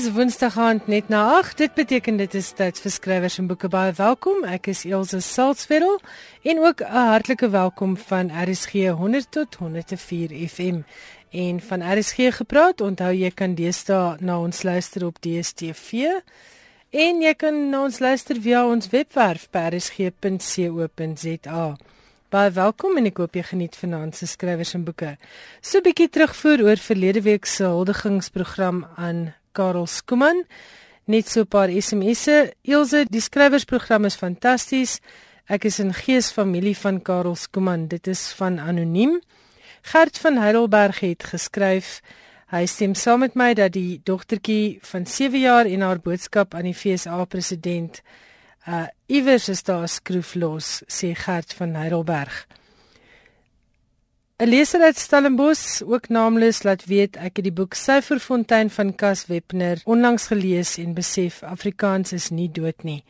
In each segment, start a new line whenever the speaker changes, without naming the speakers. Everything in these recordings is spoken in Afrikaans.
Dis Woensdag aand net na 8. Dit beteken dit is tyd vir skrywers en boeke baie welkom. Ek is Elsje Salzwetel en ook 'n hartlike welkom van RSG 100 tot 104 FM. En van RSG gepraat, onthou jy kan deesdae na ons luister op DStv en jy kan na ons luister via ons webwerf rsg.co.za. Baie welkom en ek hoop jy geniet vanaand se skrywers en boeke. So 'n bietjie terugvoer oor verlede week se huldigingsprogram aan Karel Skuman. Net so 'n paar SMS'e. Ilse, die skrywersprogram is fantasties. Ek is in gees familie van Karel Skuman. Dit is van anoniem. Gert van Heidelberg het geskryf. Hy stem saam met my dat die dogtertjie van 7 jaar en haar boodskap aan die FSA president uh iewers is daar skroef los, sê Gert van Heidelberg. 'n Leser uit Stellenbosch, ook naamloos, laat weet ek het die boek Syferfontein van Cas Webner onlangs gelees en besef Afrikaans is nie dood nie.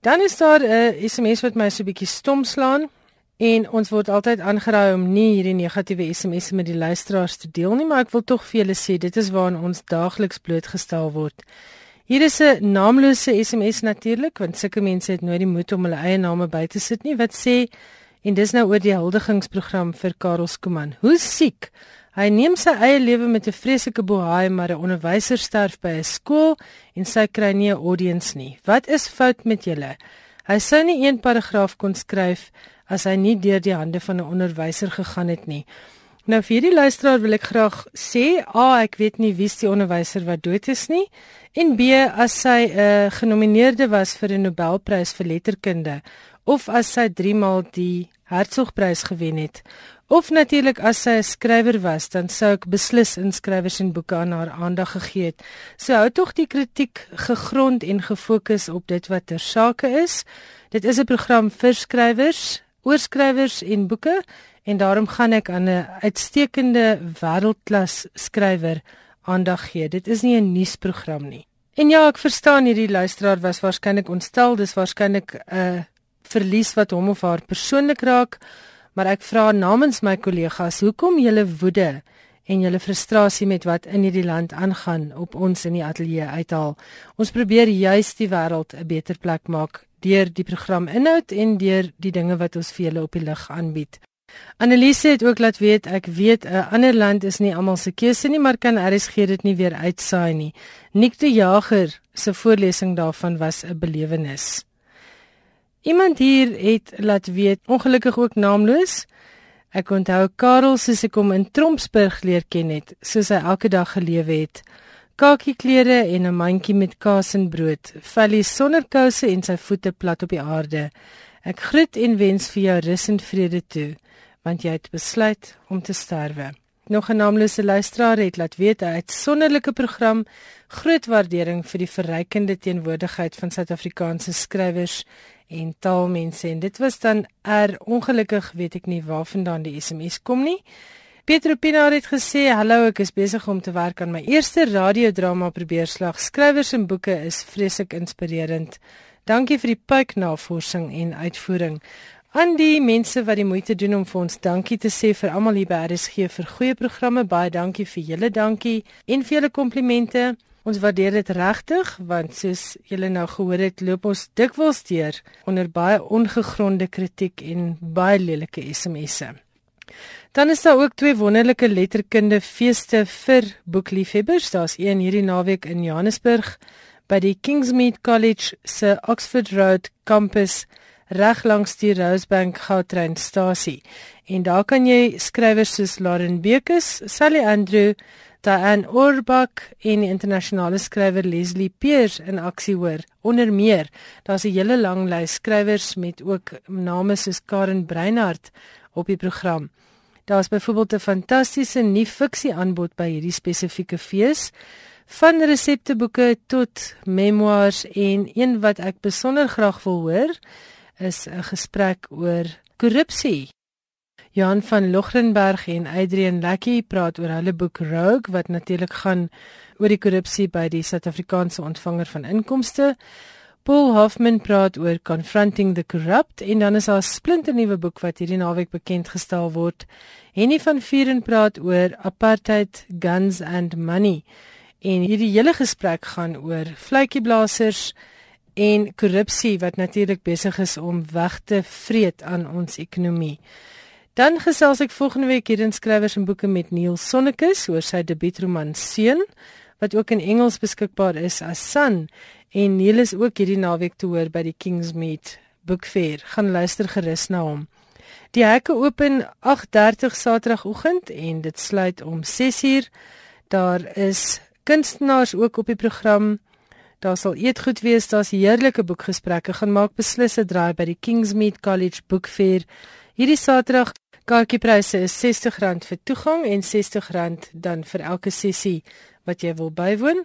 Dan is daar 'n SMS wat my so 'n bietjie stom slaan en ons word altyd aangeraai om nie hierdie negatiewe SMS'e met die luisteraars te deel nie, maar ek wil tog vir julle sê dit is waaraan ons daagliks blootgestel word. Hier is 'n naamlose SMS natuurlik, want sulke mense het nooit die moed om hulle eie name by te sit nie wat sê En dis nou oor die huldigingsprogram vir Karel Skuman. Hoe siek. Hy neem sy eie lewe met 'n vreeslike bohaai, maar 'n onderwyser sterf by 'n skool en sy kry nie 'n audience nie. Wat is fout met julle? Hy sou nie een paragraaf kon skryf as hy nie deur die hande van 'n onderwyser gegaan het nie. Nou vir hierdie luisteraar wil ek graag sê, A, ek weet nie wie's die onderwyser wat dood is nie, en B, as sy 'n uh, genomineerde was vir 'n Nobelprys vir letterkunde, of as sy 3 maal die Hertzogprys gewen het of natuurlik as sy 'n skrywer was dan sou ek beslis inskrywers en boeke aan haar aandag gegee het. So hou tog die kritiek gegrond en gefokus op dit wat ter sake is. Dit is 'n program vir skrywers, oorskrywers en boeke en daarom gaan ek aan 'n uitstekende wêreldklas skrywer aandag gee. Dit is nie 'n nuusprogram nie. En ja, ek verstaan hierdie luisteraar was waarskynlik ontstel, dis waarskynlik 'n uh, verlies wat hom of haar persoonlik raak, maar ek vra namens my kollegas, hoekom julle woede en julle frustrasie met wat in hierdie land aangaan op ons in die ateljee uithaal. Ons probeer juis die wêreld 'n beter plek maak deur die program inhoud en deur die dinge wat ons vir julle op die lig aanbied. Annelise het ook laat weet ek weet 'n ander land is nie almal se keuse nie maar kan RSG dit nie weer uitsaai nie. Nick de Jager se voorlesing daarvan was 'n belewenis. Iemand hier het laat weet, ongelukkig ook naamloos. Ek onthou Karel soos ek hom in Trompsburg leer ken het, soos hy elke dag gelewe het. Kakie klere en 'n mandjie met kaas en brood, vellie sonder kouse en sy voete plat op die aarde. Ek groet en wens vir jou rus en vrede toe, want jy het besluit om te sterwe. Nog 'n naamlose luisteraar het laat weet hy het sonderlike program groot waardering vir die verrykende teenwoordigheid van Suid-Afrikaanse skrywers en taalmense en dit was dan er ongelukkig weet ek nie waarvandaan die SMS kom nie. Pietro Pinaar het gesê hallo ek is besig om te werk aan my eerste radiodrama probeerslag. Skrywers en boeke is vreeslik inspirerend. Dankie vir die puiknavorsing en uitvoering. Aan die mense wat die moeite doen om vir ons dankie te sê vir almal hier by RSG vir goeie programme. Baie dankie vir julle dankie en vir julle komplimente. Ons waardeer dit regtig want soos julle nou gehoor het, loop ons dikwels deur onder baie ongegronde kritiek en baie lelike SMS'e. Dan is daar ook twee wonderlike letterkunde feeste vir boekliefhebbers. Daar's een hierdie naweek in Johannesburg by die Kingsmead College se Oxford Road kampus reg langs die Rosebank goutreinstasie. En daar kan jy skrywers soos Lauren Bekes, Sally Andrew Diane Orbach en die internasionale skrywer Leslie Pierce in aksie hoor. Onder meer, daar's 'n hele lang lys skrywers met ook name soos Karen Breinhardt op die program. Daar's byvoorbeeld 'n fantastiese nuwe fiksie aanbod by hierdie spesifieke fees van resepteboeke tot memoirs en een wat ek besonder graag wil hoor is 'n gesprek oor korrupsie. Johan van Logrenberg en Adrian Lucky praat oor hulle boek Rogue wat natuurlik gaan oor die korrupsie by die Suid-Afrikaanse ontvanger van inkomste. Paul Hoffman praat oor Confronting the Corrupt en dan is daar 'n splinternuwe boek wat hierdie naweek bekend gestel word. Henny van Vuren praat oor Apartheid, Guns and Money. En hierdie hele gesprek gaan oor vletjieblassers en korrupsie wat natuurlik besig is om weg te vreet aan ons ekonomie. Dan gesels ek volgende week hier in skrywers en boeke met Neil Sonnekus oor sy debuutroman Seun wat ook in Engels beskikbaar is as Sun en Neil is ook hierdie naweek te hoor by die Kingsmead Book Fair. Gaan luister gerus na hom. Die hekke open 8:30 Saterdagoggend en dit sluit om 6:00. Daar is kunstenaars ook op die program. Daar sal eetgoed wees, daar's heerlike boekgesprekke. Gaan maak beslis 'n draai by die Kingsmead College Book Fair. Hierdie Saterdag kaartjiepryse is R60 vir toegang en R60 dan vir elke sessie wat jy wil bywoon.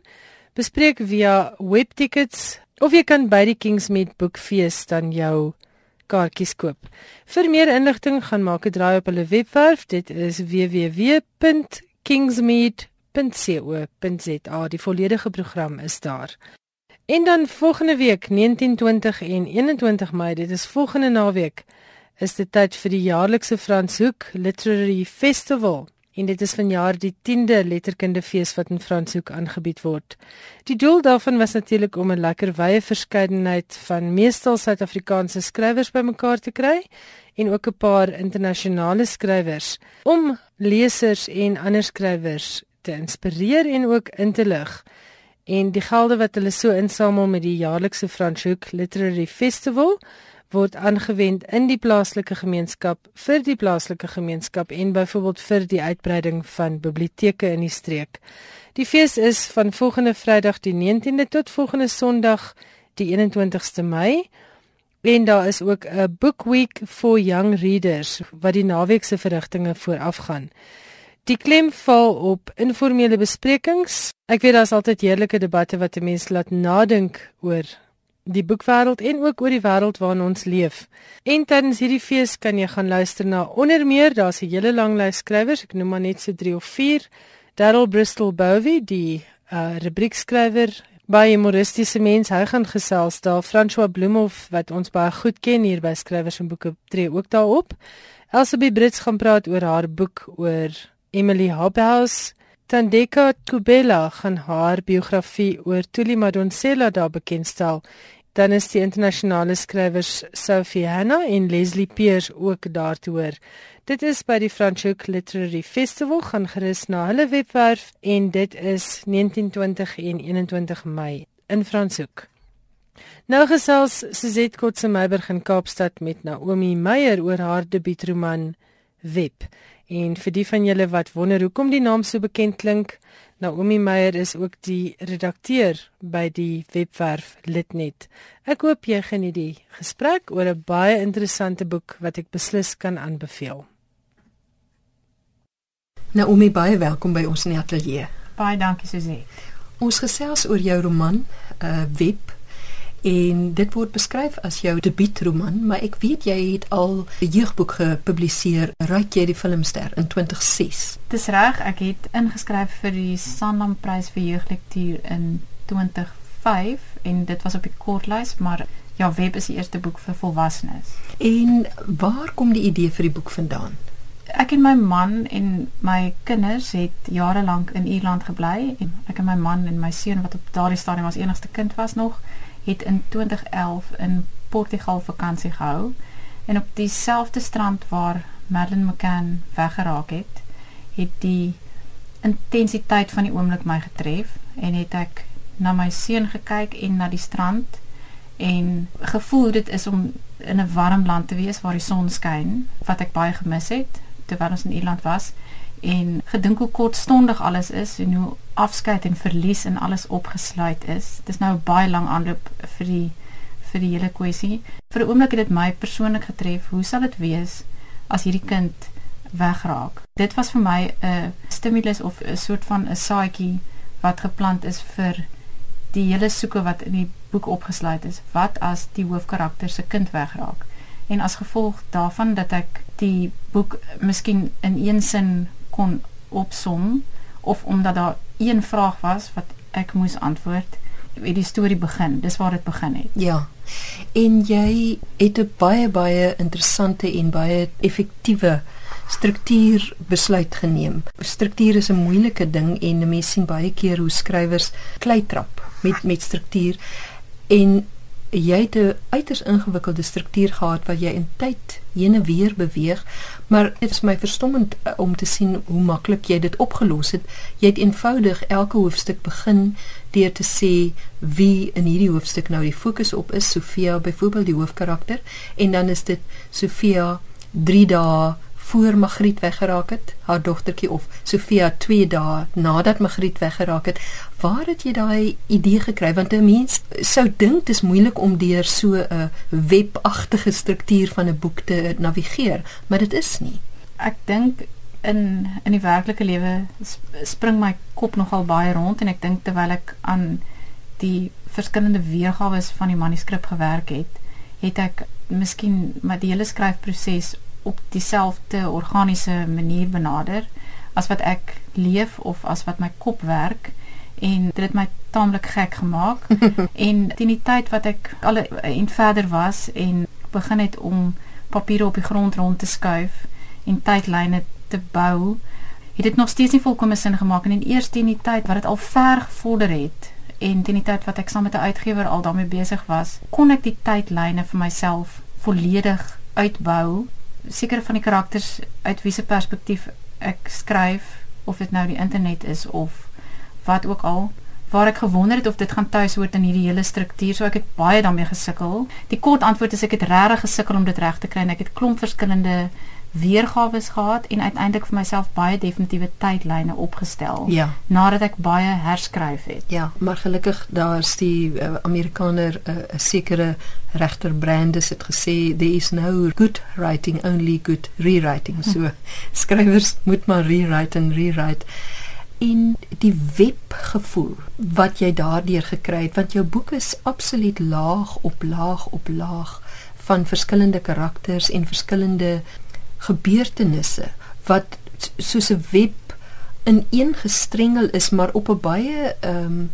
Bespreek via webtickets of jy kan by die Kingsmead Boekfees dan jou kaartjies koop. Vir meer inligting gaan maak 'n draai op hulle webwerf. Dit is www.kingsmead.co.za. Die volledige program is daar. En dan volgende week 19, 20 en 21 Mei, dit is volgende naweek, is dit tyd vir die jaarlikse Franshoek Literary Festival en dit is vanjaar die 10de letterkundefees wat in Franshoek aangebied word. Die doel daarvan was natuurlik om 'n lekker wye verskeidenheid van meestal Suid-Afrikaanse skrywers bymekaar te kry en ook 'n paar internasionale skrywers om lesers en ander skrywers te inspireer en ook in te lig. En die gelde wat hulle so insamel met die jaarlikse Franshoek Literary Festival word aangewend in die plaaslike gemeenskap vir die plaaslike gemeenskap en byvoorbeeld vir die uitbreiding van biblioteke in die streek. Die fees is van volgende Vrydag die 19de tot volgende Sondag die 21ste Mei. En daar is ook 'n book week for young readers wat die naweek se verrigtinge voorafgaan. Die klem val op informele besprekings. Ek weet daar's altyd heerlike debatte wat mense laat nadink oor die boekwêreld en ook oor die wêreld waarin ons leef. En tydens hierdie fees kan jy gaan luister na onder meer, daar's 'n hele lang lys skrywers, ek noem maar net so 3 of 4. Darryl Bristol Bovey, die uh, rubriekskrywer by humoristiese mens, hy gaan gesels daar. François Bloemhof wat ons baie goed ken hier by skrywers en boeke tree ook daarop. Elsabie Brits gaan praat oor haar boek oor Emily Hobhouse. Tandeka Tubela gaan haar biografie oor Tuli Madonsela daar bekendstel dan is die internasionale skrywers Sophie Hanna en Leslie Peers ook daar te hoor. Dit is by die Franschhoek Literary Festival gaan gerus na hulle webwerf en dit is 1920 en 21 Mei in Franschhoek. Nou gesels Suzette Kotse Meiberg in Kaapstad met Naomi Meyer oor haar debuutroman Web. En vir die van julle wat wonder hoekom die naam so bekend klink, Naomi Meyer is ook die redakteur by die webwerf Litnet. Ek hoop jy geniet die gesprek oor 'n baie interessante boek wat ek beslis kan aanbeveel.
Naomi baie welkom by ons in die ateljee.
Baie dankie Susie.
Ons gesels oor jou roman, 'n uh, Web en dit word beskryf as jou debuutroman, maar ek weet jy het al 'n jeugboek gepubliseer, Ryk jy die filmster in 2006.
Dis reg, ek het ingeskryf vir die Sanlam Prys vir jeuglektuur in 2005 en dit was op die kortlys, maar ja, Web is die eerste boek vir volwassenes.
En waar kom die idee vir die boek vandaan?
Ek en my man en my kinders het jare lank in Ierland gebly en ek en my man en my seun wat op daardie stadium as enigste kind was nog het in 2011 in Portugal vakansie gehou en op dieselfde strand waar Madeleine McCann weggeraak het, het die intensiteit van die oomblik my getref en het ek na my seun gekyk en na die strand en gevoel dit is om in 'n warm land te wees waar die son skyn wat ek baie gemis het terwyl ons in Ierland was en gedink hoe kortstondig alles is en hoe afskeid en verlies en alles opgesluit is. Dis nou 'n baie lang aanloop vir die vir die hele kwessie. Vir 'n oomblik het dit my persoonlik getref. Hoe sal dit wees as hierdie kind wegraak? Dit was vir my 'n stimulus of 'n soort van 'n saadjie wat geplant is vir die hele soeke wat in die boek opgesluit is. Wat as die hoofkarakter se kind wegraak? En as gevolg daarvan dat ek die boek miskien in een sin kon opsom of omdat daar een vraag was wat ek moes antwoord, het die storie begin. Dis waar dit begin het.
Ja. En jy het 'n baie baie interessante en baie effektiewe struktuur besluit geneem. Struktuur is 'n moeilike ding en mense sien baie keer hoe skrywers kleitrap met met struktuur en jy het 'n uiters ingewikkelde struktuur gehad wat jy in tyd heen en weer beweeg, maar dit is my verstommend uh, om te sien hoe maklik jy dit opgelos het. Jy het eenvoudig elke hoofstuk begin deur te sê wie in hierdie hoofstuk nou die fokus op is, Sofia byvoorbeeld die hoofkarakter, en dan is dit Sofia 3 dae voor Magriet weggeraak het, haar dogtertjie of Sofia 2 dae nadat Magriet weggeraak het. Waar het jy daai idee gekry? Want 'n mens sou dink dit is moeilik om deur so 'n webagtige struktuur van 'n boek te navigeer, maar dit is nie.
Ek dink in in die werklike lewe spring my kop nogal baie rond en ek dink terwyl ek aan die verskillende weergawe van die manuskrip gewerk het, het ek miskien met die hele skryfproses op dieselfde organiese manier benader as wat ek leef of as wat my kop werk. En dit het my taamlik gek gemaak. En teen die tyd wat ek al en verder was en begin het om papiere op die grond rond te skuif en tydlyne te bou het dit nog steeds nie volkomme sin gemaak. En in eers teen die tyd wat dit al ver gevorder het en teen die tyd wat ek saam met 'n uitgewer al daarmee besig was kon ek die tydlyne vir myself volledig uitbou sekere van die karakters uit wiese perspektief ek skryf of dit nou die internet is of wat ook al waar ek gewonder het of dit gaan tuis hoort in hierdie hele struktuur so ek het baie daarmee gesukkel. Die kort antwoord is ek het regtig gesukkel om dit reg te kry en ek het klomp verskillende weergawe gehad en uiteindelik vir myself baie definitiewe tydlyne opgestel
ja.
nadat ek baie herskryf het.
Ja, maar gelukkig daar's die uh, Amerikaner 'n uh, sekere regter Brandes het gesê there is no good writing only good rewriting. So hm. skrywers moet maar rewrite en rewrite in die webgevoel wat jy daardeur gekry het want jou boek is absoluut laag op laag op laag van verskillende karakters en verskillende gebeurtenisse wat soos 'n web ineengestrengel is maar op 'n baie ehm um,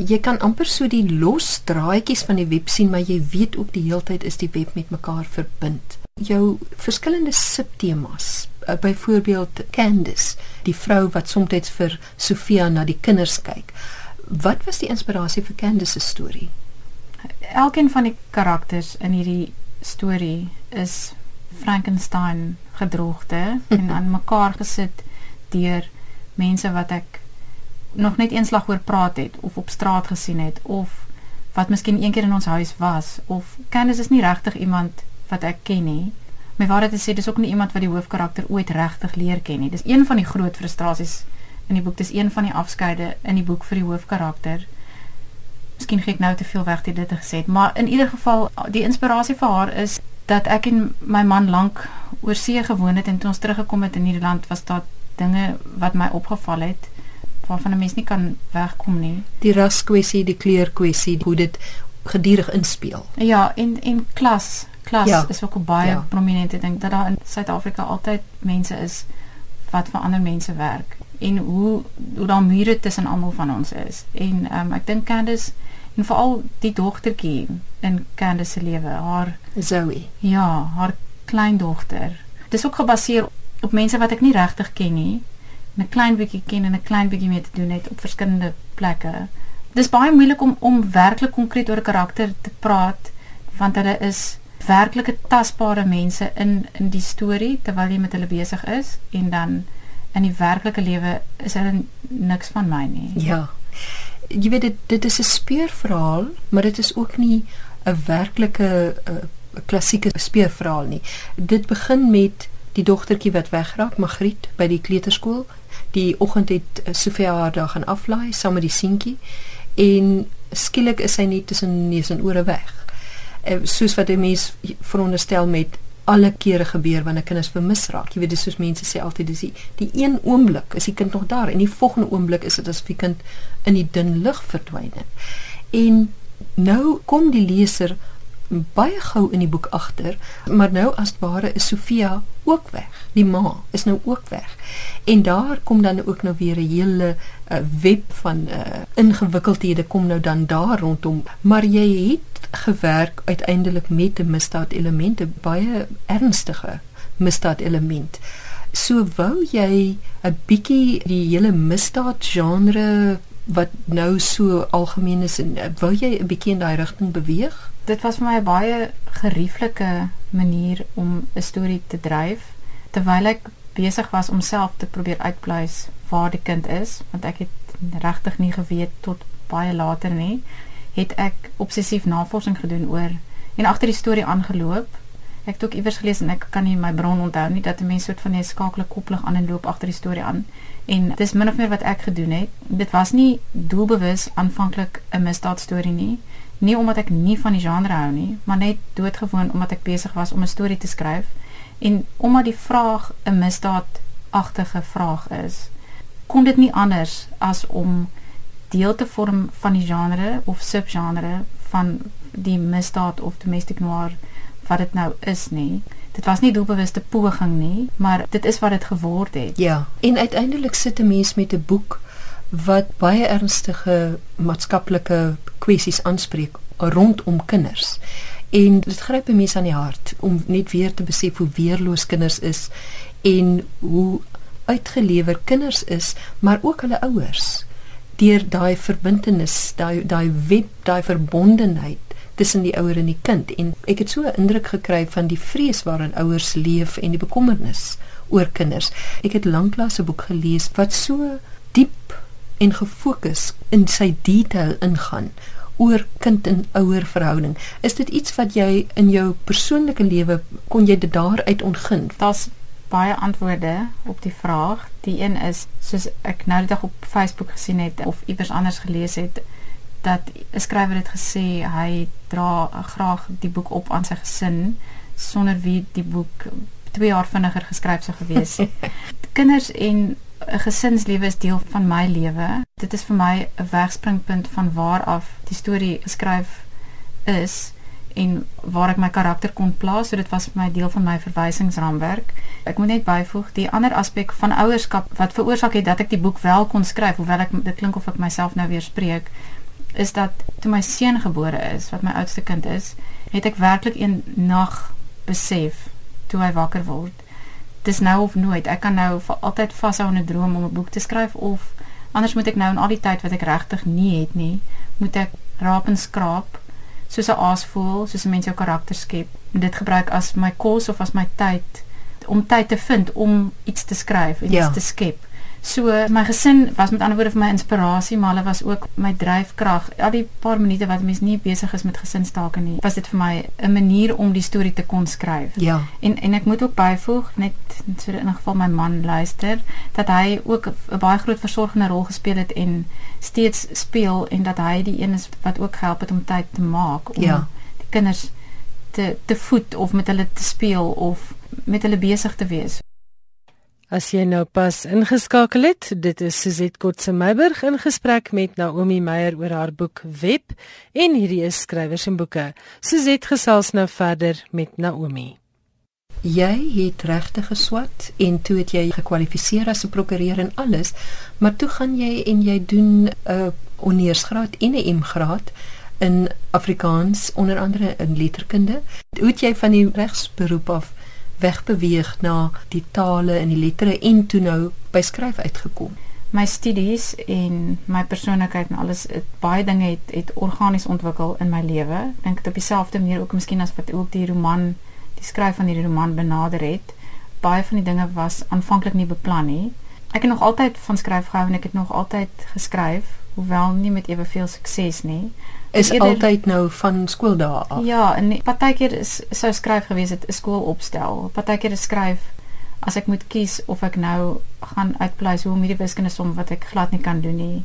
jy kan amper so die los draadjies van die web sien maar jy weet ook die heeltyd is die web met mekaar verbind. Jou verskillende subtemas uh, byvoorbeeld Candice die vrou wat soms vir Sofia na die kinders kyk. Wat was die inspirasie vir Candice se storie?
Elkeen van die karakters in hierdie storie is Frankenstein gedroogte en aan mekaar gesit deur mense wat ek nog net eenslag hoor praat het of op straat gesien het of wat miskien een keer in ons huis was of Candice is nie regtig iemand wat ek ken nie. My waarheid is sê dis ook nie iemand wat die hoofkarakter ooit regtig leer ken nie. Dis een van die groot frustrasies in die boek. Dis een van die afskeide in die boek vir die hoofkarakter. Miskien gee ek nou te veel weg dit te gesê, maar in ieder geval die inspirasie vir haar is dat ek en my man lank oor see gewoon het en toe ons teruggekom het in Nederland was daar dinge wat my opgeval het waarvan 'n mens nie kan wegkom nie.
Die raskwessie, die kleurkwessie, hoe dit gedurig inspel.
Ja, en en klas, klas ja. is ook 'n baie ja. prominente ding dat daar in Suid-Afrika altyd mense is wat vir ander mense werk en hoe hoe daar mure tussen almal van ons is. En um, ek dink Candice en veral die dogtertjie in Candice se lewe, haar
Zoe.
Ja, haar kleindogter. Dis ook gebaseer op mense wat ek nie regtig ken nie. 'n klein bietjie ken en 'n klein bietjie mee te doen het op verskillende plekke. Dis baie moeilik om om werklik konkreet oor 'n karakter te praat want hulle is werklike tasbare mense in in die storie terwyl jy met hulle besig is en dan in die werklike lewe is hulle niks van my nie.
Ja jy weet dit dit is 'n speurverhaal, maar dit is ook nie 'n werklike uh, klassieke speurverhaal nie. Dit begin met die dogtertjie wat wegraak, Magriet, by die kleuterskool. Die oggend het uh, Sofia haar daar gaan aflaai saam met die seentjie en skielik is sy net tussen neus en ore weg. Uh, soos wat 'n mens veronderstel met alle kere gebeur wanneer kinders vermis raak. Jy weet dis soos mense sê altyd dis die, die een oomblik is die kind nog daar en die volgende oomblik is dit asof die kind in die dun lug verdwyn het. En nou kom die leser baie gou in die boek agter, maar nou as ware is Sofia ook weg. Die ma is nou ook weg. En daar kom dan ook nou weer 'n hele uh, web van uh, ingewikkeldhede kom nou dan daar rondom. Maar jy het gewerk uiteindelik met 'n misdaad elemente, baie ernstige misdaad element. So wou jy 'n bietjie die hele misdaad genre wat nou so algemeen is en wou jy 'n bietjie in daai rigting beweeg?
dit was vir my 'n baie gerieflike manier om 'n storie te dryf terwyl ek besig was om self te probeer uitpleis waar die kind is want ek het regtig nie geweet tot baie later nie het ek obsessief navorsing gedoen oor en agter die storie aangeloop. Ek het ook iewers gelees en ek kan nie my bron onthou nie dat 'n mens soort van 'n skakele koplig aan en loop agter die storie aan. En dis min of meer wat ek gedoen het. Dit was nie doelbewus aanvanklik 'n misdaadstorie nie. Nie omdat ek nie van die genre hou nie, maar net doodgewoon omdat ek besig was om 'n storie te skryf en omdat die vraag 'n misdaadagtige vraag is, kon dit nie anders as om deel te vorm van die genre of subgenre van die misdaad of domestic noir wat dit nou is nie. Dit was nie doelbewuste poging nie, maar dit is wat dit geword het.
Ja, en uiteindelik sit 'n mens met 'n boek wat baie ernstige maatskaplike kwessies aanspreek rondom kinders. En dit gryp mense aan die hart om net weer te besef hoe weerloos kinders is en hoe uitgelewer kinders is, maar ook hulle ouers deur daai verbintenis, daai daai web, daai verbondenheid tussen die ouer en die kind. En ek het so 'n indruk gekry van die vrees waarin ouers leef en die bekommernis oor kinders. Ek het lanklaas 'n boek gelees wat so diep en gefokus in sy detail ingaan oor kind en ouer verhouding. Is dit iets wat jy in jou persoonlike lewe kon jy dit daaruit ontgin?
Daar's baie antwoorde op die vraag. Die een is soos ek nou net op Facebook gesien het of iewers anders gelees het dat 'n skrywer het gesê hy dra graag die boek op aan sy gesin sonder wie die boek 2 jaar vinniger geskryf sou gewees. Kinders en 'n gesinslewe is deel van my lewe. Dit is vir my 'n wegspringpunt van waar af die storie geskryf is en waar ek my karakter kon plaas. So dit was vir my deel van my verwysingsraamwerk. Ek moet net byvoeg die ander aspek van ouerskap wat veroorsaak het dat ek die boek wel kon skryf, hoewel ek dit klink of ek myself nou weer spreek, is dat toe my seun gebore is, wat my oudste kind is, het ek werklik een nag besef toe hy wakker word dis nou of nooit. Ek kan nou vir altyd vashou aan 'n droom om 'n boek te skryf of anders moet ek nou in al die tyd wat ek regtig nie het nie, moet ek raap en skraap soos 'n aas voel, soos 'n mens jou karakter skep. En dit gebruik as my kos of as my tyd om tyd te vind om iets te skryf en ja. iets te skep. So my gesin was met ander woorde vir my inspirasie, maar hulle was ook my dryfkrag. Al die paar minute wat mens nie besig is met gesinstake nie, was dit vir my 'n manier om die storie te kon skryf.
Ja.
En en ek moet ook byvoeg net so in 'n geval my man luister dat hy ook 'n baie groot versorgende rol gespeel het en steeds speel en dat hy die een is wat ook gehelp het om tyd te maak om
ja.
die kinders te te voed of met hulle te speel of met hulle besig te wees.
As jy nou pas ingeskakel het, dit is Suzette Kotse Meiburg in gesprek met Naomi Meyer oor haar boek Web en hierdie is skrywers en boeke. Suzette gesels nou verder met Naomi.
Jy het regtig geswat en toe het jy gekwalifiseer as 'n prokureur en alles, maar toe gaan jy en jy doen 'n uh, ondergraad en 'n M-graad in Afrikaans onder andere in letterkunde. Hoe het jy van die regsberoep af wegbeweeg na die tale en die lettere en toe nou by skryf uitgekom.
My studies en my persoonlikheid en alles het baie dinge het het organies ontwikkel in my lewe. Dink dit op dieselfde manier ook miskien as wat ook die roman, die skryf van hierdie roman benader het. Baie van die dinge was aanvanklik nie beplan nie. Ek het nog altyd van skryf gehou en ek het nog altyd geskryf, hoewel nie met eweveel sukses nie
is eerder, altyd nou van skooldae af.
Ja, en partykeer is sou skryf gewees het 'n skoolopstel. Partykeer is skryf as ek moet kies of ek nou gaan uitpleis hoe om hierdie wiskunde som wat ek glad nie kan doen nie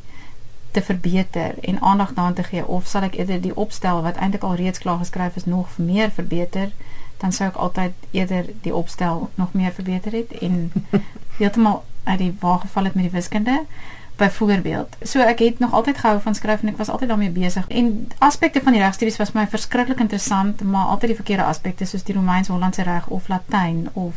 te verbeter en aandag daaraan te gee of sal ek eerder die opstel wat eintlik al reeds klaar geskryf is nog meer verbeter dan sou ek altyd eerder die opstel nog meer verbeter het en heeltemal uit die wa geval het met die wiskunde byvoorbeeld. So ek het nog altyd gehou van skryf en ek was altyd daarmee besig. En aspekte van die regstudies was my verskriklik interessant, maar altyd die verkeerde aspekte soos die Romeins-Hollandse reg of Latyn of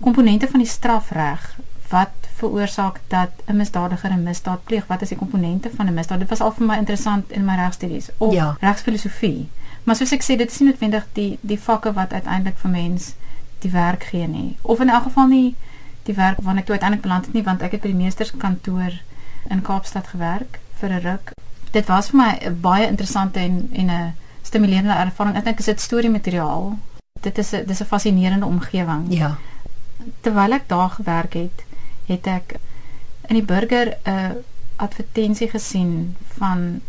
komponente van die strafreg wat veroorsaak dat 'n misdadiger 'n misdaad pleeg. Wat is die komponente van 'n misdaad? Dit was al vir my interessant in my regstudies of ja. regsfilosofie. Maar soos ek sê, dit is nie noodwendig die die vakke wat uiteindelik vir mens die werk gee nie. Of in elk geval nie die werk waarna ek toe uiteindelik beland het nie, want ek het by die meesterskantoor in Kaapstad gewerk vir 'n ruk. Dit was vir my 'n baie interessante en en 'n stimulerende ervaring. Ek dink dit is storie materiaal. Dit is 'n dis 'n fascinerende omgewing.
Ja.
Terwyl ek daar gewerk het, het ek in die burger 'n advertensie gesien van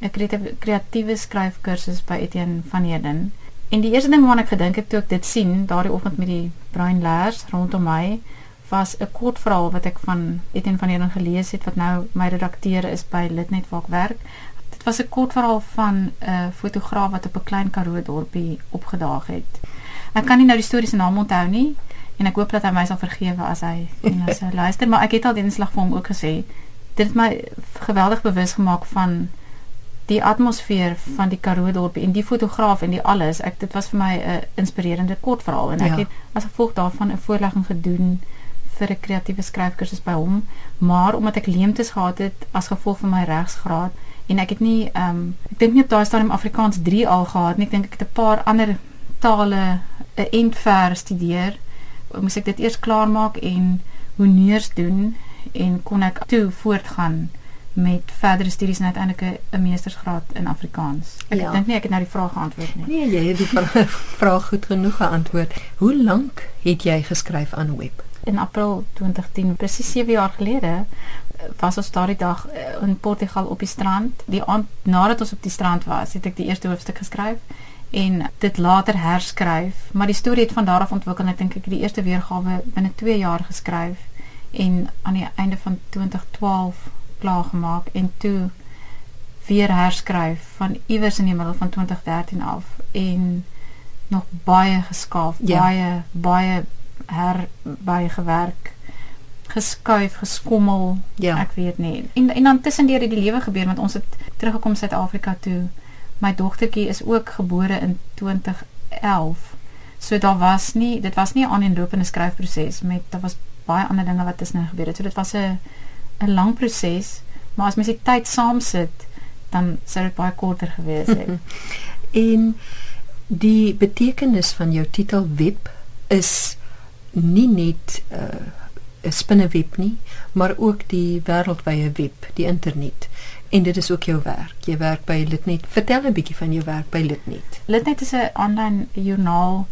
'n kreatiewe skryfkursus by Etienne van Heerden. En die eerste ding waarna ek gedink het toe ek dit sien, daardie oggend met die bruin leers rondom my, was 'n kort verhaal wat ek van Etienne van Heerden gelees het wat nou my redakteur is by Litnet waar ek werk. Dit was 'n kort verhaal van 'n fotograaf wat op 'n klein Karoo dorpie opgedaag het. Ek kan nie nou die storie se naam onthou nie en ek hoop dat hy my sal vergewe as hy en as hy luister, maar ek het al die inslag vir hom ook gesê. Dit het my geweldig bewus gemaak van die atmosfeer van die Karoo dorpie en die fotograaf en die alles. Ek dit was vir my 'n inspirerende kort verhaal en ek ja. het as gevolg daarvan 'n voorlegging gedoen vir 'n kreatiewe skryfkursus by hom, maar omdat ek leemtes gehad het as gevolg van my regsgraad en ek het nie ehm um, ek dink nie op daai stadium Afrikaans 3 al gehad nie. Ek dink ek het 'n paar ander tale 'n entver studeer. Moes ek dit eers klaarmaak en honeurs doen en kon ek toe voortgaan met verdere studies en uiteindelik 'n meestersgraad in Afrikaans. Ek ja. dink nie ek het nou die vraag geantwoord nie.
Nee, jy het die vraag goed genoeg geantwoord. Hoe lank het jy geskryf aan web?
In April 2010, presies 7 jaar gelede, was ons daardie dag eh, in Portugal op die strand. Die aand nadat ons op die strand was, het ek die eerste hoofstuk geskryf en dit later herskryf, maar die storie het van daar af ontwikkel. Ek dink ek het die eerste weergawe binne 2 jaar geskryf en aan die einde van 2012 klaar gemaak en toe weer herskryf van iewers in die middel van 2013 af en nog baie geskaaf, ja. baie baie her by gewerk geskuif geskommel ja. ek weet nie. En en dan tussendeur het die lewe gebeur want ons het teruggekom Suid-Afrika toe. My dogtertjie is ook gebore in 2011 so daar was nie dit was nie 'n aaneenlopende skryfproses met daar was baie ander dinge wat tussenin gebeur het. So dit was 'n 'n lang proses maar as mens die tyd saam sit dan sou dit baie korter gewees het.
En die betekenis van jou titel web is nie net 'n uh, spinneweb nie, maar ook die wêreldwye web, die internet. En dit is ook jou werk. Jy werk by Litnet. Vertel 'n bietjie van jou werk by Litnet.
Litnet is 'n aanlyn joernaal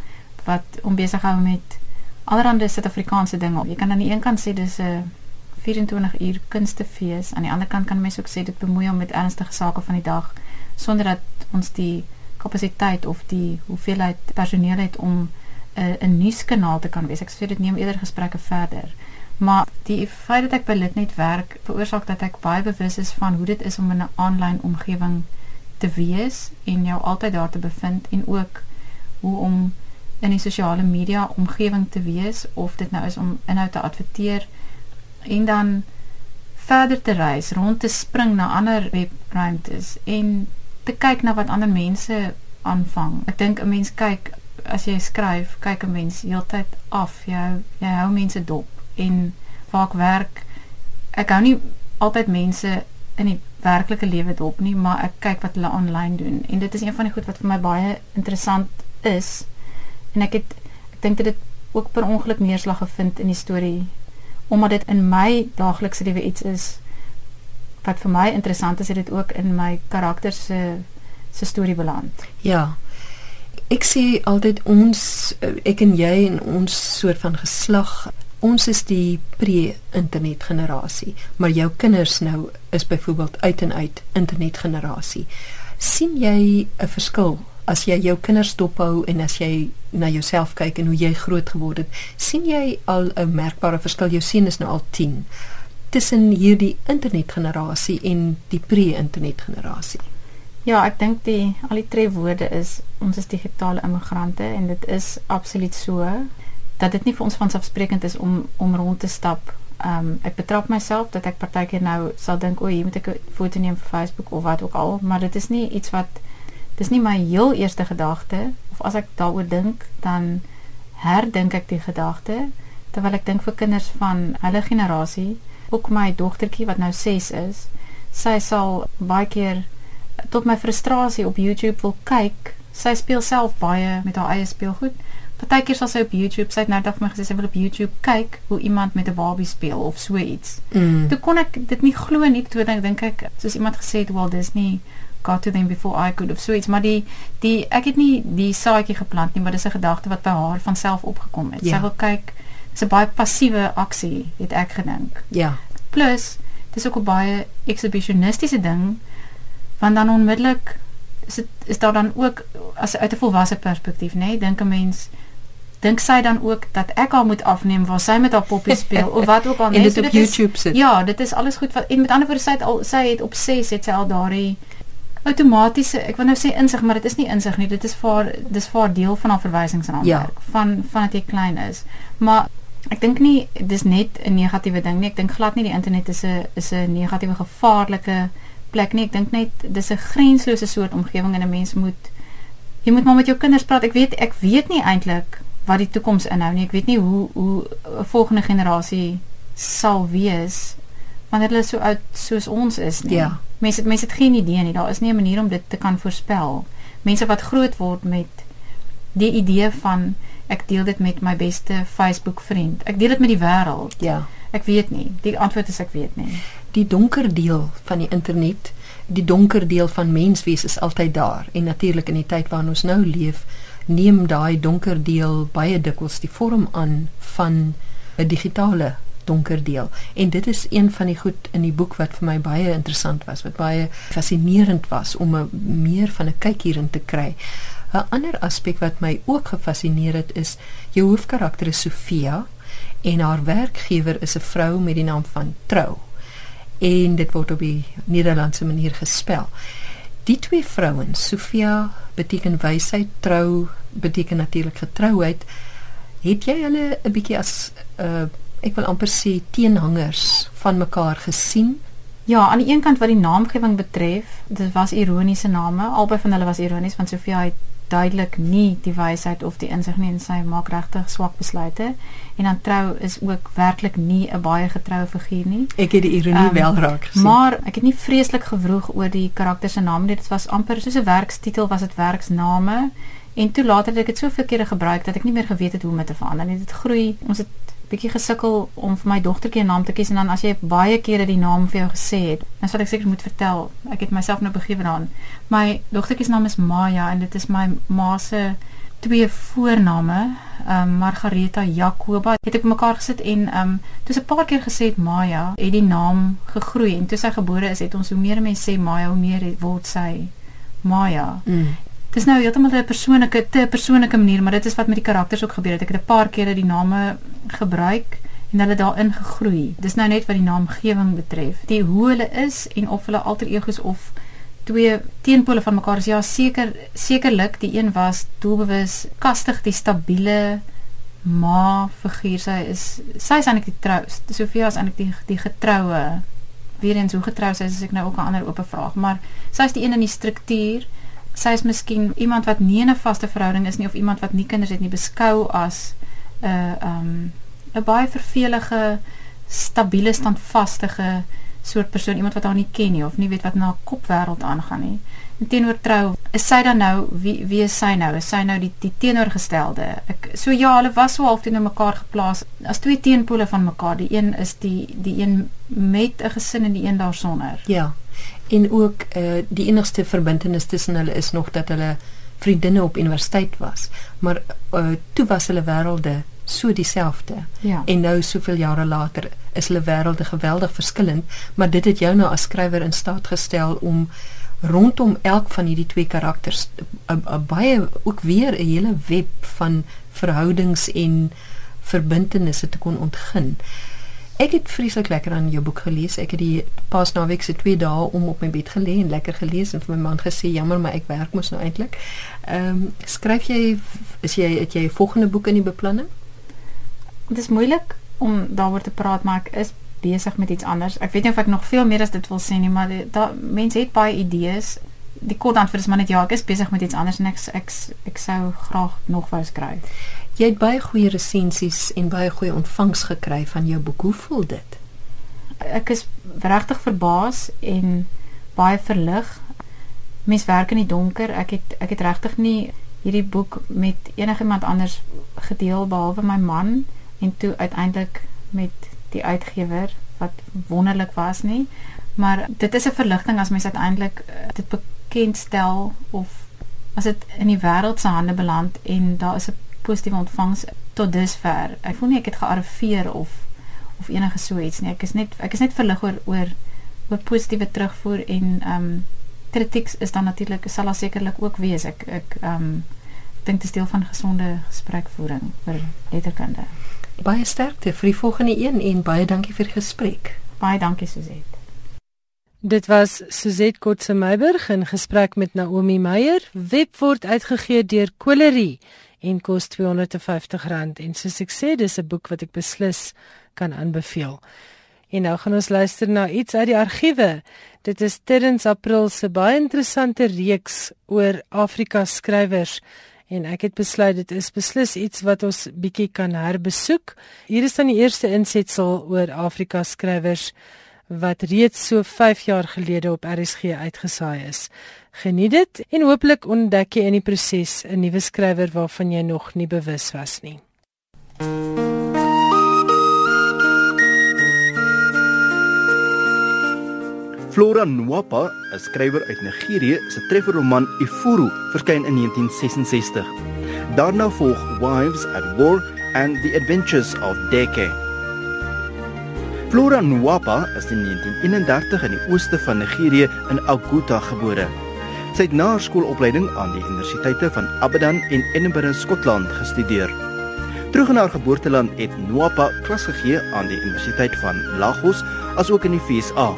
wat om besig hou met allerlei Suid-Afrikaanse dinge. Jy kan aan die een kant sê dis 'n 24 uur kunstefees, aan die ander kant kan mense ook sê dit bemoei hom met ernstige sake van die dag sonder dat ons die kapasiteit of die hoeveelheid personeel het om 'n 'n nuuskanaal te kan wees. Ek sê dit neem eerder gesprekke verder. Maar die feit dat ek by Litnet werk, veroorsaak dat ek baie bewus is van hoe dit is om in 'n aanlyn omgewing te wees en jou altyd daar te bevind en ook hoe om in die sosiale media omgewing te wees of dit nou is om inhoud te adverteer en dan verder te reis, rond te spring na ander webruimtes en te kyk na wat ander mense aanvang. Ek dink 'n mens kyk as jy skryf, kyk 'n mens heeltyd af. Jy jy hou mense dop en waar ek werk, ek hou nie altyd mense in die werklike lewe dop nie, maar ek kyk wat hulle aanlyn doen en dit is een van die goed wat vir my baie interessant is. En ek het ek dink dit ook per ongeluk neerslag gevind in die storie omdat dit in my daaglikse lewe iets is wat vir my interessant is, het dit ook in my karakter se se storie beland.
Ja ek sê altyd ons eh, ek en jy en ons soort van geslag ons is die pre-internet generasie maar jou kinders nou is byvoorbeeld uit en uit internet generasie sien jy 'n verskil? As jy jou kinders dophou en as jy na jouself kyk en hoe jy groot geword het sien jy al 'n merkbare verskil? Jou seun is nou al 10 tussen hierdie internet generasie en die pre-internet generasie
Ja, ek dink die al die trefwoorde is ons is digitale immigrante en dit is absoluut so dat dit nie vir ons vanselfsprekend is om om rond te stap. Ehm um, ek betrap myself dat ek partykeer nou sal dink o, hier moet ek 'n foto neem vir Facebook of wat ook al, maar dit is nie iets wat dis nie my heel eerste gedagte. Of as ek daaroor dink, dan herdink ek die gedagte terwyl ek dink vir kinders van hulle generasie, ook my dogtertjie wat nou 6 is, sy sal baie keer tot my frustrasie op YouTube wil kyk. Sy speel self baie met haar eie speelgoed. Partykeer sal sy op YouTube, sy het nou dag vir my gesê sy wil op YouTube kyk hoe iemand met 'n babie speel of so iets. Mm. Toe kon ek dit nie glo nie toe ek dink ek soos iemand gesê het Walt Disney got to them before I could of so iets, maar die die ek het nie die saadjie geplant nie, maar dis 'n gedagte wat by haar van self opgekom het. Ja. Sy wil kyk. Dis 'n baie passiewe aksie, het ek gedink.
Ja.
Plus, dis ook 'n baie ekshibisionistiese ding want dan onmiddellik is dit is daar dan ook as uit 'n volwasse perspektief nê nee, dink 'n mens dink sy dan ook dat ek haar moet afneem waar sy met haar poppie speel of wat ook al
net so op YouTube sit.
Ja, dit is alles goed wat en met ander woorde sy het al sy het op 6 het sy al daardie outomatiese ek wil nou sê insig maar dit is nie insig nie dit is vir dis vir deel van haar verwysingsraamwerk ja. van van dat jy klein is. Maar ek dink nie dis net 'n negatiewe ding nie. Ek dink glad nie die internet is 'n is 'n negatiewe gevaarlike plek nie. Ek dink net dis 'n grenslose soort omgewing en 'n mens moet jy moet maar met jou kinders praat. Ek weet ek weet nie eintlik wat die toekoms inhou nie. Ek weet nie hoe hoe 'n volgende generasie sal wees wanneer hulle so oud soos ons is nie.
Ja.
Mense het mense het geen idee nie. Daar is nie 'n manier om dit te kan voorspel. Mense wat groot word met die idee van ek deel dit met my beste Facebook vriend. Ek deel dit met die wêreld.
Ja.
Ek weet nie. Die antwoord is ek weet nie
die donker deel van die internet, die donker deel van menswees is altyd daar en natuurlik in die tyd waarin ons nou leef, neem daai donker deel baie dikwels die vorm aan van 'n digitale donker deel. En dit is een van die goed in die boek wat vir my baie interessant was, wat baie fascinerend was om 'n meer van 'n kyk hierin te kry. 'n Ander aspek wat my ook gefassineer het is jou hoofkarakter is Sofia en haar werkgewer is 'n vrou met die naam van Trou en dit word op die Nederlandse manier gespel. Die twee vrouens, Sofia beteken wysheid, trou beteken natuurlik getrouheid. Het jy hulle 'n bietjie as uh ek wil amper sê teenhangers van mekaar gesien?
Ja, aan die een kant wat die naamgewing betref, dit was ironiese name. Albei van hulle was ironies want Sofia het duidelik nie die wysheid of die insig nie en sy maak regtig swak besluite en dan trou is ook werklik nie 'n baie getroue figuur nie.
Ek het die ironie um, wel raak gesien.
Maar ek het nie vreeslik gewroeg oor die karakter se naam nie. Dit was amper soos 'n werkstitel was dit werksname en toe later het ek dit soveel kere gebruik dat ek nie meer geweet het hoe om dit te verander nie. Dit groei. Ons het bietjie gesukkel om vir my dogtertjie 'n naam te kies en dan as jy baie kere die naam vir jou gesê het, dan sal ek seker moet vertel. Ek het myself nou begewe daaraan. My dogtertjie se naam is Maya en dit is my ma se twee voorname, ehm um, Margareta Jacoba. Het ek mekaar gesit en ehm um, toe 'n paar keer gesê het Maya, het die naam gegroei en toe sy gebore is, het ons hoe meer mense sê Maya, hoe meer word sy Maya. Mm. Dis nou heeltemal 'n persoonlike te persoonlike manier, maar dit is wat met die karakters ook gebeur het. Ek het 'n paar kere die name gebruik en hulle daarin gegroei. Dis nou net wat die naamgewing betref. Die hoe hulle is en of hulle alter egos of twee teenpole van mekaar is ja seker sekerlik die een was doelbewus kastig die stabiele ma figuur sy is sy is eintlik die trou Sofia is eintlik die die getroue weer eens hoe getrou sy is as ek nou ook 'n ander oop vraag maar sy is die een in die struktuur sy is miskien iemand wat nie in 'n vaste verhouding is nie of iemand wat nie kinders het nie beskou as 'n uh, um 'n baie vervelige stabiele standvastige soort persoon iemand wat haar nie ken nie of nie weet wat in haar kopwêreld aangaan nie. En teenoor trou, is sy dan nou wie wie is sy nou? Is sy nou die die teenoorgestelde? Ek so ja, hulle was so half teenoor mekaar geplaas as twee teenpole van mekaar. Die een is die die een met 'n gesin en die een daarsonder.
Ja en ook uh, die enigste verbintenis tussen hulle is nog dat hulle vriendinne op universiteit was maar uh, toe was hulle wêrelde so dieselfde
ja.
en nou soveel jare later is hulle wêrelde geweldig verskillend maar dit het jou nou as skrywer in staat gestel om rondom elk van hierdie twee karakters 'n baie ook weer 'n hele web van verhoudings en verbintenisse te kon ontgin. Ek het vreeslik lekker aan jou boek gelees. Ek het die pas naweek se 2 dae om op my bed gelê en lekker gelees en vir my man gesê jammer maar ek werk mos nou eintlik. Ehm um, skryf jy is jy het jy 'n volgende boek in die beplanning?
Dit is moeilik om daaroor te praat, maar ek is besig met iets anders. Ek weet nie of ek nog veel meer as dit wil sê nie, maar daar mense het baie idees. Die kort antwoord is maar net ja, ek is besig met iets anders en ek ek ek sou graag nog wou skryf.
Jy het baie goeie resensies en baie goeie ontvangs gekry van jou boek. Hoe voel dit?
Ek is regtig verbaas en baie verlig. Mens werk in die donker. Ek het ek het regtig nie hierdie boek met enigiemand anders gedeel behalwe my man en toe uiteindelik met die uitgewer wat wonderlik was nie maar dit is 'n verligting as mens uiteindelik eh, dit bekendstel of as dit in die wêreld se hande beland en daar is 'n positiewe ontvangs tot dusver ek voel nie ek het gearriveer of of enige so iets nie ek is net ek is net verlig oor oor oor positiewe terugvoer en ehm um, kritiek is dan natuurlik sal daar sekerlik ook wees. Ek ek ehm um, dink dit is deel van gesonde gesprekvoering vir letterkunde.
Baie sterkte vir die volgende een en baie dankie vir die gesprek.
Baie dankie Suzette.
Dit was Suzette Kotse Meiburg in gesprek met Naomi Meyer. Web word uitgegee deur Colerie en kos R250 en soos ek sê, dis 'n boek wat ek beslis kan aanbeveel. En nou gaan ons luister na iets uit die argiewe. Dit is Terrens April se baie interessante reeks oor Afrika skrywers en ek het besluit dit is beslis iets wat ons bietjie kan herbesoek. Hier is dan die eerste insetsel oor Afrika skrywers wat reeds so 5 jaar gelede op RSG uitgesaai is. Geniet dit en hooplik ontdek jy in die proses 'n nuwe skrywer waarvan jy nog nie bewus was nie.
Flora Nwapa, 'n skrywer uit Nigerië, se trefferroman Ifuru verskyn in 1966. Daarna volg Wives at War and the Adventures of Deke. Flora Nwapa is in 1931 in die ooste van Nigerië in Aguta gebore. Sy het na skoolopleiding aan die universiteite van Abadan en Edinburgh, Skotland gestudeer. Terug in haar geboorteland het Nwapa klas gegee aan die Universiteit van Lagos asook in die VSA.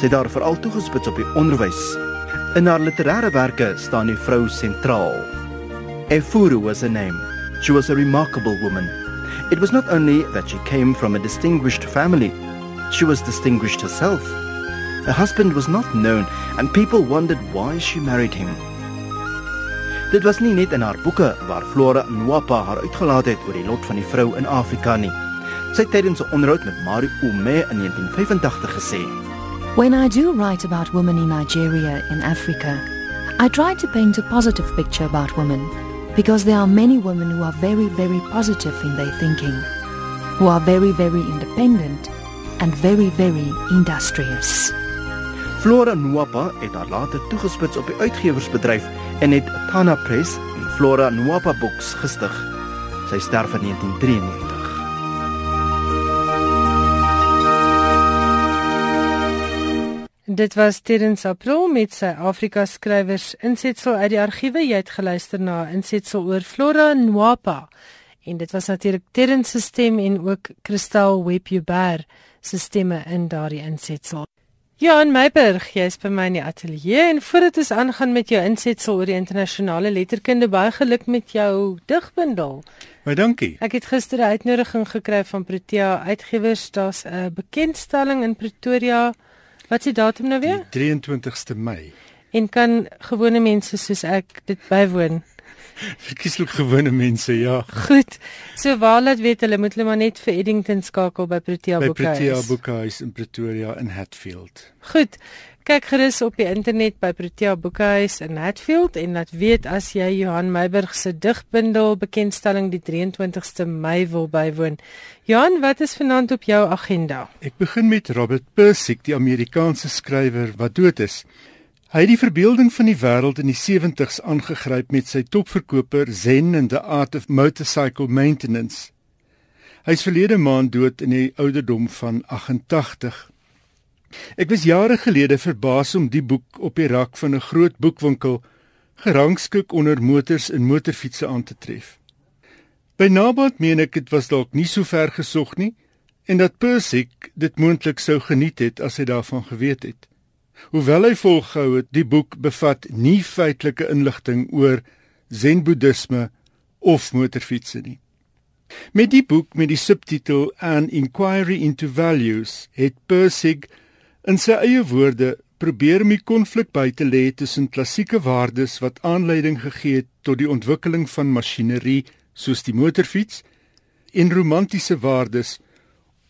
Sy het daar veral toegespits op die onderwys. In haar literêrewerke staan die vrou sentraal. Efuru was her name. She was a remarkable woman. It was not only that she came from a distinguished family, she was distinguished herself. Her husband was not known and people wondered why she married him. Dit was nie net in haar boeke waar Flora Nwapa haar uitgelaat het oor die lot van die vrou in Afrika nie. Sy het tydens 'n onderhoud met Marie Ume in 1985 gesê:
When I do write about women in Nigeria in Africa, I try to paint a positive picture about women because there are many women who are very, very positive in their thinking, who are very, very independent and very, very industrious.
Flora Nwapa het haar later toegespits op die uitgewersbedryf en het Tana Press en Flora Nwapa Books gestig. Sy sterf in 1993.
Dit was Terrence April met sy Afrika skrywers insetsel uit die argiewe. Jy het geluister na insetsel oor Flora Nwapa. En dit was natuurlik Terrence se stem en ook Kristal Webjuber se stemme in daardie insetsel. Jan Meiberg, jy's by my in die ateljee en voordat ons aangaan met jou insetsel oor die internasionale letterkunde, baie geluk met jou digbundel.
Baie dankie.
Ek het gister 'n uitnodiging gekry van Protea Uitgewers. Daar's 'n bekendstelling in Pretoria Wat is die datum nou weer?
Die 23ste Mei.
En kan gewone mense soos ek dit bywoon?
Verkieslik gewone mense, ja.
Goed. So waar laat weet hulle moet hulle maar net vir Eddington skakel by Protea Boekhuis.
By Protea Boekhuis in Pretoria in Hatfield.
Goed. Kyk gerus op die internet by Protea Boekhuis in Hatfield en laat weet as jy Johan Meiburg se digbundel bekendstelling die 23ste Mei wil bywoon. Johan, wat is vanaand op jou agenda?
Ek begin met Robert Pirsig, die Amerikaanse skrywer wat dood is. Hy het die verbeelding van die wêreld in die 70's aangegryp met sy topverkoper Zen and the Art of Motorcycle Maintenance. Hy is verlede maand dood in die ouderdom van 88. Ek was jare gelede verbaas om die boek op die rak van 'n groot boekwinkel gerangskik onder motors en motorfietsse aan te tref. By nabaat meen ek dit was dalk nie so ver gesog nie en dat Persic dit moontlik sou geniet het as hy daarvan geweet het. Hoewel hy volgehou het die boek bevat nie feitelike inligting oor Zen Boeddhisme of motorfietsse nie. Met die boek met die subtitel An Inquiry into Values het Persig in sy eie woorde probeer om die konflik by te lê tussen klassieke waardes wat aanleiding gegee het tot die ontwikkeling van masjinerie soos die motorfiets en romantiese waardes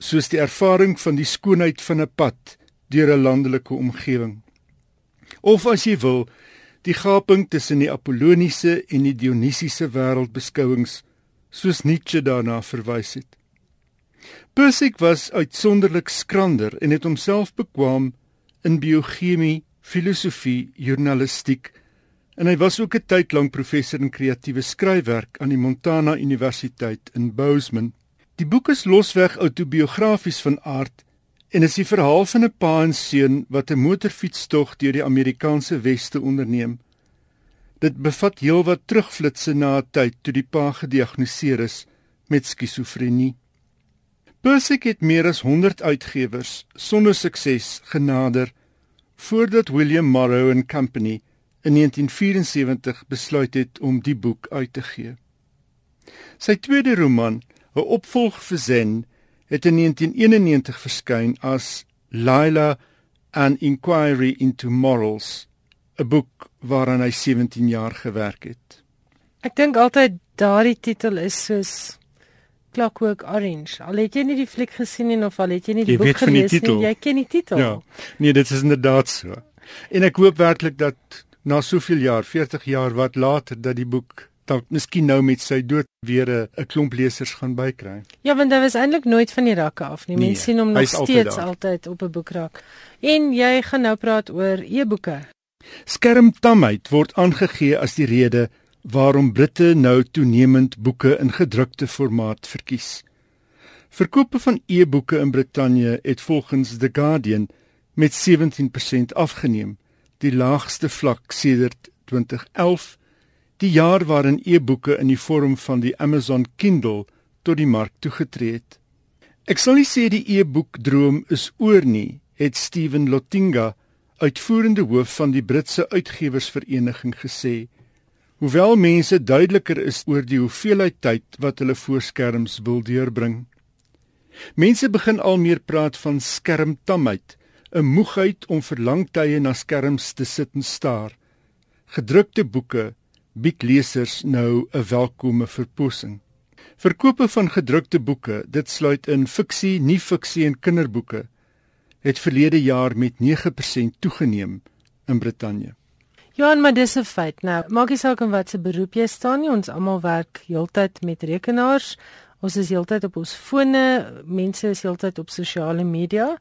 soos die ervaring van die skoonheid van 'n pad deur 'n landelike omgewing. Of as jy wil, die gaping tussen die apolloniese en die dionisiese wêreldbeskouings soos Nietzsche daarna verwys het. Persik was uitsonderlik skrander en het homself bekwam in biochemie, filosofie, journalistiek en hy was ook 'n tyd lank professor in kreatiewe skryfwerk aan die Montana Universiteit in Bozeman. Die boek is losweg autobiografies van aard en is die verhaal van 'n pa en seun wat 'n motorfietstog deur die Amerikaanse Weste onderneem. Dit bevat heelwat terugflitsse na 'n tyd toe die pa gediagnoseer is met skizofrenie. Persik het meer as 100 uitgewers sonder sukses genader voordat William Morrow and Company in 1974 besluit het om die boek uit te gee. Sy tweede roman, 'n opvolg vir Zen, het in 1991 verskyn as Lila: An Inquiry into Morals 'n boek waaraan hy 17 jaar gewerk het.
Ek dink altyd daardie titel is soos Clockwork Orange. Al het jy nie die fliek gesien nie of al het jy nie die
jy
boek gelees
die
nie, jy ken die titel.
Ja. Nee, dit is inderdaad so. En ek hoop werklik dat na soveel jaar, 40 jaar wat later dat die boek dalk miskien nou met sy dood weer 'n klomp lesers gaan bykry.
Ja, want hy was eintlik nooit van die rakke af nie. Mense
Nee,
sien hom nog
is altyd
steeds
daar.
altyd op 'n boekrak. En jy gaan nou praat oor e-boeke.
Skermtamheid word aangegee as die rede waarom Britte nou toenemend boeke in gedrukte formaat verkies. Verkope van e-boeke in Brittanje het volgens The Guardian met 17% afgeneem, die laagste vlak sedert 2011, die jaar waarin e-boeke in die vorm van die Amazon Kindle tot die mark toegetree het. Ek sal nie sê die e-boek droom is oor nie, het Steven Lotinga, uitvoerende hoof van die Britse Uitgewersvereniging gesê. Hoewel mense duideliker is oor die hoeveelheid tyd wat hulle voor skerms wil deurbring. Mense begin al meer praat van skermtamheid, 'n moegheid om vir lang tye na skerms te sit en staar. Gedrukte boeke bied lesers nou 'n welkome verpoosing. Verkope van gedrukte boeke, dit sluit in fiksie, nie-fiksie en kinderboeke, het verlede jaar met 9% toegeneem in Brittanje.
Ja, maar dis 'n feit. Nou, maak nie saak in watter beroep jy staan nie, ons almal werk heeltyd met rekenaars. Ons is heeltyd op ons fone, mense is heeltyd op sosiale media.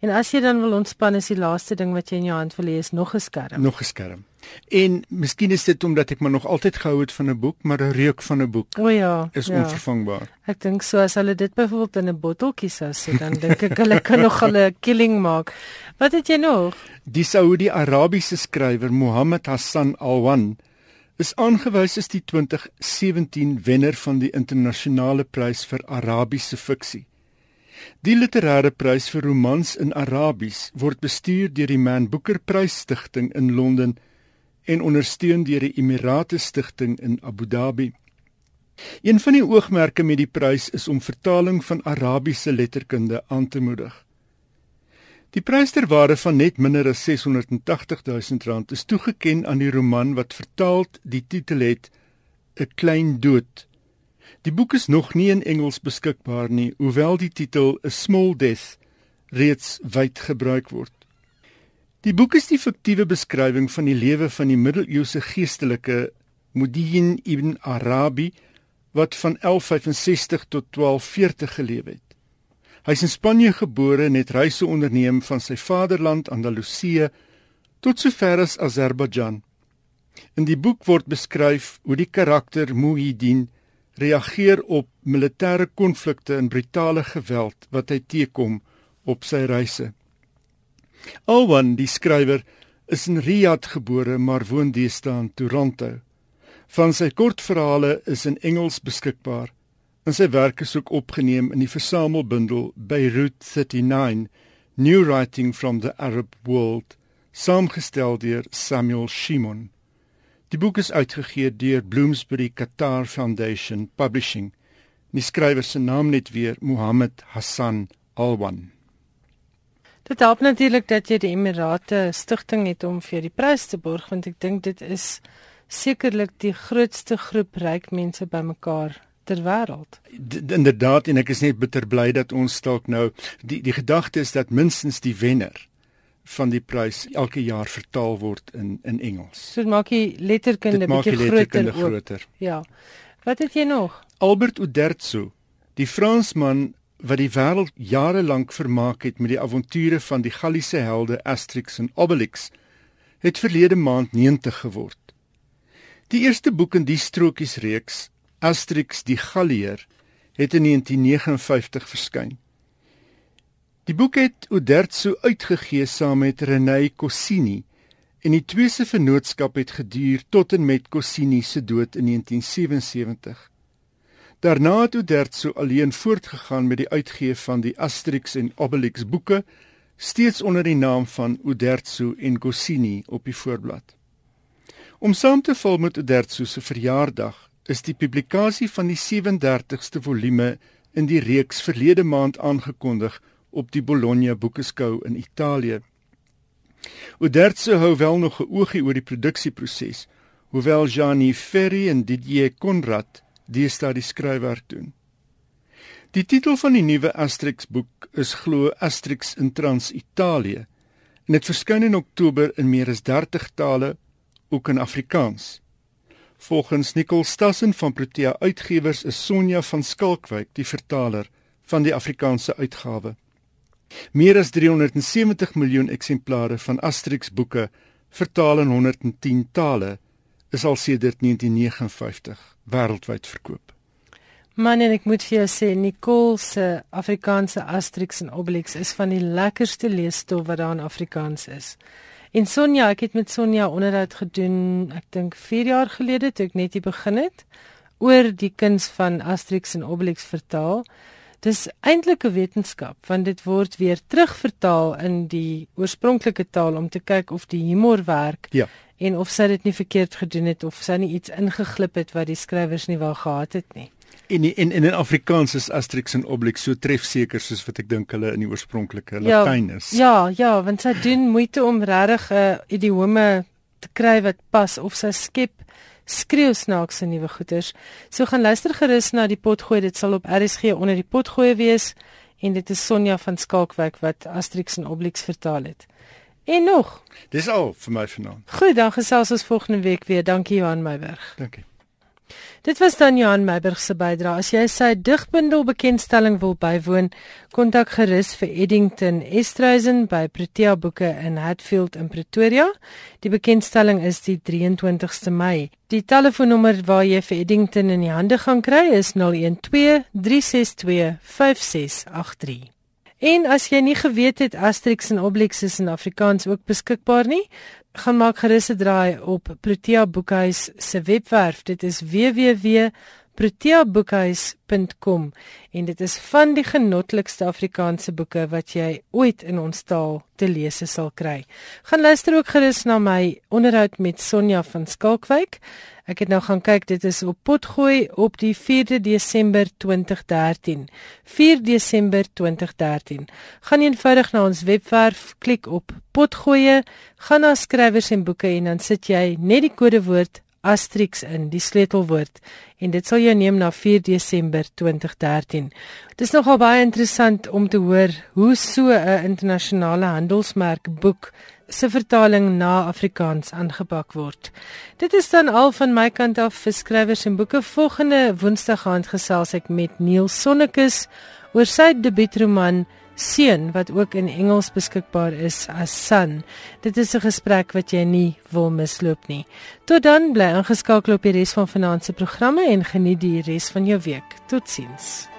En as jy dan wil ontspan, is die laaste ding wat jy in jou hand wil hê is nog 'n skerm.
Nog 'n skerm. En miskien is dit omdat ek maar nog altyd gehou het van 'n boek, maar 'n reuk van 'n boek
O ja,
is
ja.
onvervangbaar.
Ek dink so as hulle dit byvoorbeeld in 'n botteltjie sou sit, dan dink ek hulle kan nog hulle killing maak. Wat het jy nog?
Die Saudi-Arabiese skrywer Mohammed Hassan Alwan is aangewys as die 2017 wenner van die internasionale prys vir Arabiese fiksie. Die literêre prys vir romans in Arabies word bestuur deur die Man Booker Prys-stigting in Londen en ondersteun deur die Emirate Stichting in Abu Dhabi. Een van die oogmerke met die prys is om vertaling van Arabiese letterkunde aan te moedig. Die prys ter waarde van net minder as 680 000 rand is toegeken aan die roman wat vertaald die titel het 'n klein dood. Die boek is nog nie in Engels beskikbaar nie, hoewel die titel 'n small death reeds wyd gebruik word. Die boek is die fiktiewe beskrywing van die lewe van die middeleeuse geestelike Muhyiddin ibn Arabi wat van 1165 tot 1240 geleef het. Hy is in Spanje gebore en het reise onderneem van sy vaderland Andalusië tot sover as Azerbaijan. In die boek word beskryf hoe die karakter Muhyiddin reageer op militêre konflikte en brutale geweld wat hy teekom op sy reise. Alwan, die skrywer, is in Riyadh gebore maar woon deesdae in Toronto. Van sy kortverhale is in Engels beskikbaar en sy werk is ook opgeneem in die versamelbundel Beirut 39 New Writing from the Arab World saamgestel deur Samuel Shimon. Die boek is uitgegee deur Bloomsbury Qatar Foundation Publishing Die skrywer se naam net weer Mohammed Hassan Alwan.
Dit help natuurlik dat jy die Emirate stigting het om vir die prys te borg want ek dink dit is sekerlik die grootste groep ryk mense bymekaar ter wêreld.
Inderdaad en ek is net bitter bly dat ons dalk nou die die gedagte is dat minstens die wenner van die prys elke jaar vertaal word in in Engels.
So maak jy letterkunde bietjie groter. groter. Ja. Wat het jy nog?
Albert Uderzo, die Fransman wat die wêreld jare lank vermaak het met die avonture van die Galliese helde Asterix en Obelix, het verlede maand 90 geword. Die eerste boek in die strokiesreeks, Asterix die Gallier, het in 1959 verskyn. Die boek het Uderzo uitgegee saam met René Cossini en die twee se vennootskap het geduur tot en met Cossini se dood in 1977. Daarna het Uderzo alleen voortgegaan met die uitgee van die Asterix en Obelix boeke, steeds onder die naam van Uderzo en Goscinny op die voorblad. Om saam te val met Uderzo se verjaardag, is die publikasie van die 37ste volume in die reeks verlede maand aangekondig op die Bologna Boekeskou in Italië. Uderzo hou wel nog 'n oogie oor die produksieproses, hoewel Gianni Ferri en Didier Conrad deesdae die skryfwerk doen. Die titel van die nuwe Asterix boek is glo Asterix in Trans-Italië en dit verskyn in Oktober in meer as 30 tale ook in Afrikaans. Volgens Nicole Stassen van Protea Uitgewers is Sonja van Skalkwyk die vertaler van die Afrikaanse uitgawe. Meer as 370 miljoen eksemplare van Asterix boeke vertaal in 110 tale is al sedert 1959 wêreldwyd verkoop.
Man en ek moet vir jou sê Nicole se Afrikaanse Asterix en Obelix is van die lekkerste leesstof wat daar in Afrikaans is. En Sonja, ek het met Sonja onderhoud gedoen, ek dink 4 jaar gelede toe ek net hier begin het oor die kuns van Asterix en Obelix vertaal. Dis eintlik 'n wetenskap want dit word weer terugvertaal in die oorspronklike taal om te kyk of die humor werk.
Ja
en of sy dit nie verkeerd gedoen het of sy nie iets ingeglip het wat die skrywers nie wou gehad het nie.
En in in in Afrikaans is Asterix en Obelix so trefseker soos wat ek dink hulle in die oorspronklike
ja,
Latyn is.
Ja, ja, want sy doen moeite om regtig 'n uh, idiome te kry wat pas of sy skep skreeu snaakse nuwe goeters. So gaan luister gerus na die potgooi, dit sal op RSG onder die potgooi wees en dit is Sonja van Skalkwyk wat Asterix en Obelix vertaal het. En nog.
Dis al vir my vanaand.
Goed, dan gesels ons volgende week weer. Dankie Johan Meiberg.
Dankie.
Dit was dan Johan Meiberg se bydrae. As jy sy digbundel bekendstelling wil bywoon, kontak gerus vir Eddington Estreisen by Protea Boeke in Hatfield in Pretoria. Die bekendstelling is die 23ste Mei. Die telefoonnommer waar jy vir Eddington in die hande gaan kry is 012 362 5683. En as jy nie geweet het Asterix en Obelix is in Afrikaans ook beskikbaar nie, gaan maak gerus 'n draai op Protea Boekhuis se webwerf. Dit is www.proteaboekhuis.com en dit is van die genotlikste Afrikaanse boeke wat jy ooit in ons taal te lees sal kry. Gaan luister ook gerus na my onderhoud met Sonja van Skalkwyk. Ek het nou gaan kyk, dit is op Potgooi op die 4de Desember 2013. 4 Desember 2013. Gaan eenvoudig na ons webwerf, klik op Potgooi, gaan na skrywers en boeke en dan sit jy net die kodewoord Asterix in, die sleutelwoord en dit sal jou neem na 4 Desember 2013. Dit is nogal baie interessant om te hoor hoe so 'n internasionale handelsmerk boek se vertaling na Afrikaans aangepak word. Dit is dan al van my kant af vir skrywers en boeke. Volgende Woensdag gaan gesels ek met Neil Sonnekus oor sy debuutroman Seun wat ook in Engels beskikbaar is as Son. Dit is 'n gesprek wat jy nie wil misloop nie. Tot dan bly ingeskakel op die res van vanaand se programme en geniet die res van jou week. Totsiens.